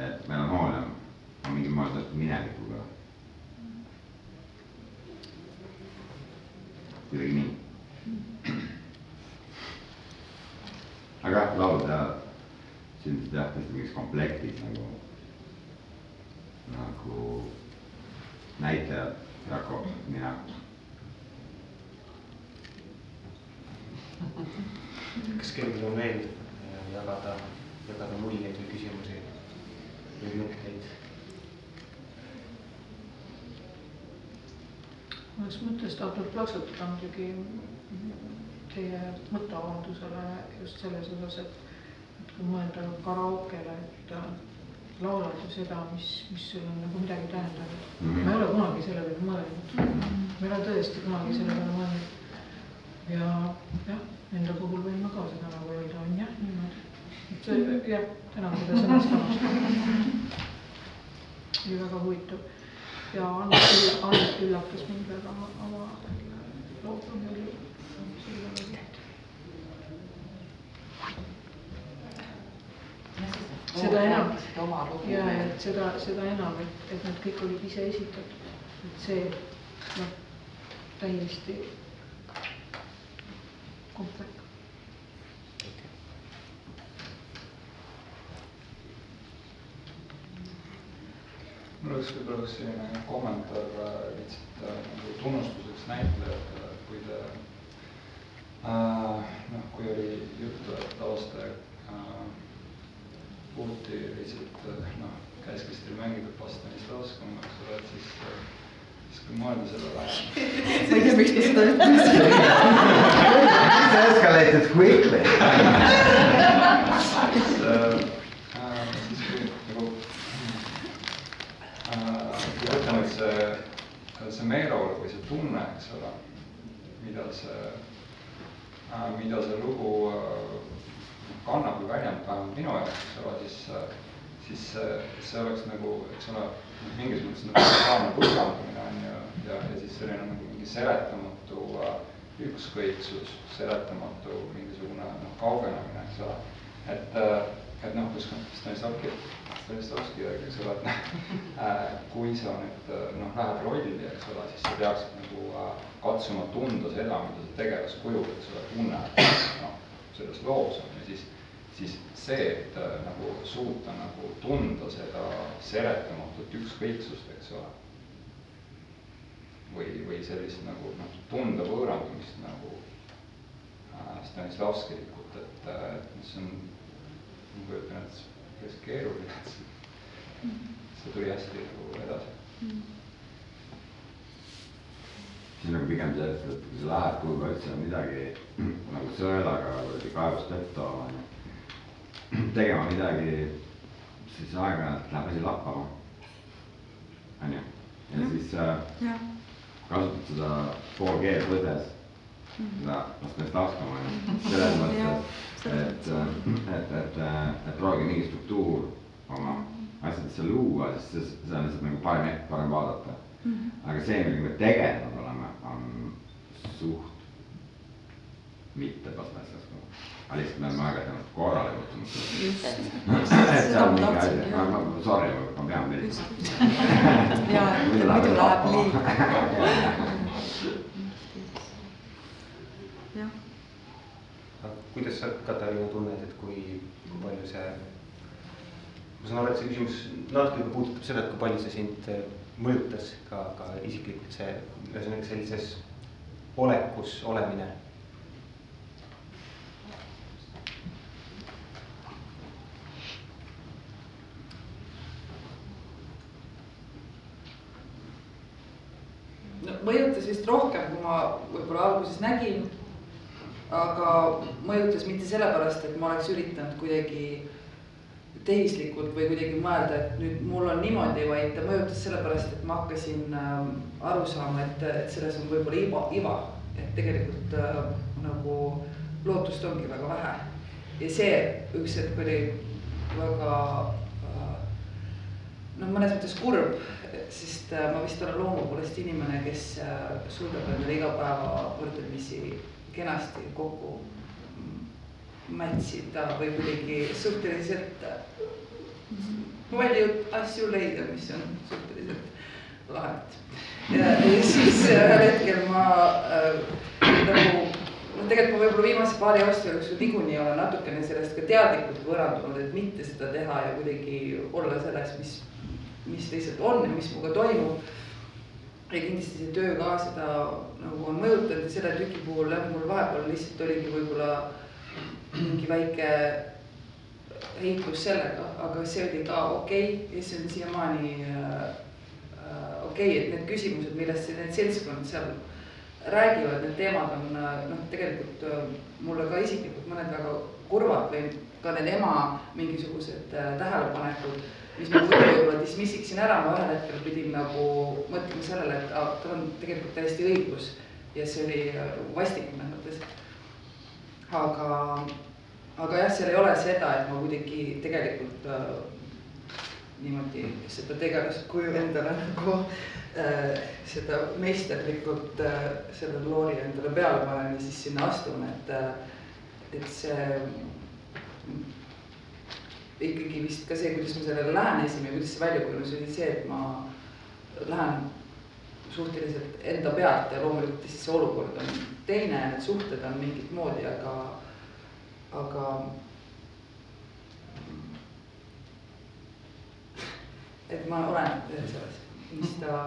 Speaker 11: et melanhoolia on mingil moel seotud minevikuga kuidagi nii. aga jah, laulupead sündisid jah, tõesti mingis komplektis nagu, nagu näitlejad, Jakob, mina.
Speaker 2: kas kellelgi on veel jagada, jagada muljeid või küsimusi või mõtteid?
Speaker 12: mõnes mõttes tahtnud plaksutada muidugi teie mõtteavaldusele just selles osas, et, et kui mõelda karaokele, et, laulad ju seda, mis, mis sul on nagu midagi tähendanud mm. -hmm. ma ei ole kunagi selle peale mõelnud mm. -hmm. ma ei ole tõesti kunagi selle peale mõelnud. ja jah, enda puhul võin ma ka seda nagu öelda, on jah niimoodi. et see jah, tänan seda sõnastamast. oli väga huvitav ja Annet üllatas mind väga oma looga oli selle seda enam, ja, et seda, seda enam, et, et nad kõik olid ise esitatud, et see noh, täiesti komplekt.
Speaker 13: mul oleks võib-olla üks selline kommentaar lihtsalt nagu tunnustuseks näitlejatele, et kui te äh, noh, kui oli juttu, et Tauste äh, Puti lihtsalt noh, käskis teil mängida Pastanislavskam, eks ole, et siis siis kui mõelda sellele.
Speaker 3: ma ei tea, miks ma seda ütlesin.
Speaker 11: Escalated quickly.
Speaker 13: äh, äh, ütleme, et see, see meeleolu või see tunne, eks ole, mida see äh,, mida see lugu äh, kannab või väljendab, vähemalt minu jaoks, eks ole, siis, siis see, oleks nagu, eks ole, mingis mõttes nagu totaalne põhjendamine on ju, ja, ja siis selline nagu mingi seletamatu äh, ükskõiksus, seletamatu mingisugune noh, kaugenemine, eks ole. et, et noh, kus Stanislavski, Stanislavski järgi, eks ole, et noh, kui sa nüüd noh, lähed rolli, eks ole, siis sa peaksid nagu äh, katsuma tunda seda, mida see tegelaskuju, eks ole, tunneb noh, selles loos on. Ju, siis siis see, et äh, nagu suuta nagu tunda seda seletamatut ükskõiksust, eks ole. või, või sellist nagu noh, tunda võõrandumist nagu äh, Stanislavskilikult, et, et see on, ma kujutan ette, päris keeruline, et see, tuli hästi nagu edasi. Mm
Speaker 11: siin on pigem see, et kui sa lähed kuhugi otsima midagi nagu sõelaga või kaevust vett tooma, tegema midagi, siis aeg-ajalt läheb asi lappama. onju, ja siis äh, kasutad seda pool G võdes, seda, las peast laskma onju, selles mõttes, et, et, et, et proovige mingi struktuur oma asjadesse luua, siis seda on lihtsalt nagu parem, parem vaadata. Mm aga see, millega me on suht mitte pastastas. aga lihtsalt me oleme aeg-ajalt korrale kutsunud. et see on mingi asi, ma, sorry, ma pean meeldima.
Speaker 3: muidu läheb liiga. jah.
Speaker 2: kuidas sa, Katariina, tunned, et kui, kui palju see, ma saan aru, et see küsimus natuke puudutab seda, et kui palju see sind mõjutas ka, ka isiklikult see, ühesõnaga sellises olekus olemine?
Speaker 5: no mõjutas vist rohkem, kui ma võib-olla alguses nägin. aga mõjutas mitte sellepärast, et ma oleks üritanud kuidagi tehislikult või kuidagi mõelda, et nüüd mul on niimoodi, vaid ta mõjutas sellepärast, et ma hakkasin äh, aru saama, et, et selles on võib-olla iva, iva, et tegelikult äh, nagu lootust ongi väga vähe. ja see üks hetk oli väga äh, noh, mõnes mõttes kurb, sest äh, ma vist olen loomu poolest inimene, kes äh, suudab endale iga päeva võrdlemisi kenasti kokku mätsida või kuidagi suhteliselt palju asju leida, mis on suhteliselt lahet. siis ühel hetkel ma äh, nagu noh, tegelikult ma võib-olla viimase paari aasta jooksul niikuinii olen natukene sellest ka teadlikult võõrandunud, et mitte seda teha ja kuidagi olla selles, mis, mis lihtsalt on ja mis minuga toimub. ja kindlasti see töö ka seda nagu on mõjutanud ja selle tüki puhul jah, mul vahepeal lihtsalt oligi võib-olla mingi väike heitlus sellega, aga see oli ka okei okay, ja see on siiamaani äh, okei okay,, et need küsimused, millest need seltskond seal räägivad, need teemad on noh, tegelikult mulle ka isiklikult mõned väga kurvad või ka need ema mingisugused äh, tähelepanekud, mis ma muidu võib-olla dismiss iksin ära, ma ühel hetkel pidin nagu mõtlema sellele, et tal on tegelikult täiesti õigus ja see oli äh, vastik mõnes mõttes. Aga, aga jah, seal ei ole seda, et ma kuidagi tegelikult äh, niimoodi seda tegelast kuju endale nagu äh, seda meisterlikult äh, selle loori endale peale panen ja siis sinna astun, et äh, et see ikkagi vist ka see, kuidas ma sellele lähenesin ja kuidas see välja kujunes, oli see, et ma lähen suhteliselt enda pealt ja loomulikult siis see olukord on teine, need suhted on mingit moodi, aga, aga et ma olen selles, mis ta,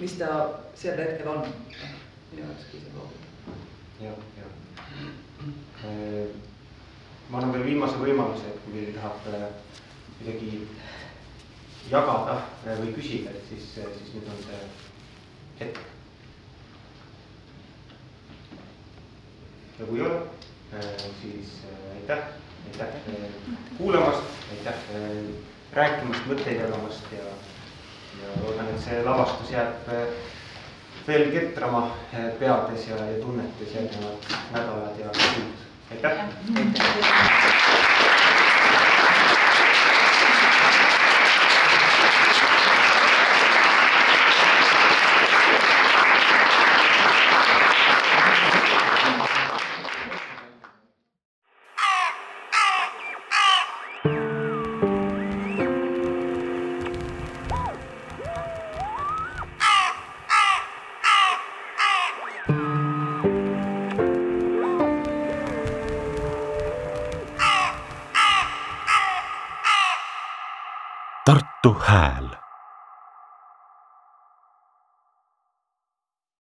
Speaker 5: mis ta sel hetkel on minu jaoks, see loobub.
Speaker 2: jah, jah. ma annan veel viimase võimaluse, et kui keegi tahab midagi jagada või küsida, et siis, siis nüüd on see hetk. ja kui ei ole, siis aitäh, aitäh kuulamast, aitäh rääkimast, mõtteid jagamast ja, ja loodan, et see lavastus jääb veel ketrama peades ja, ja tunnetes järgnevad nädalad ja kuud. aitäh,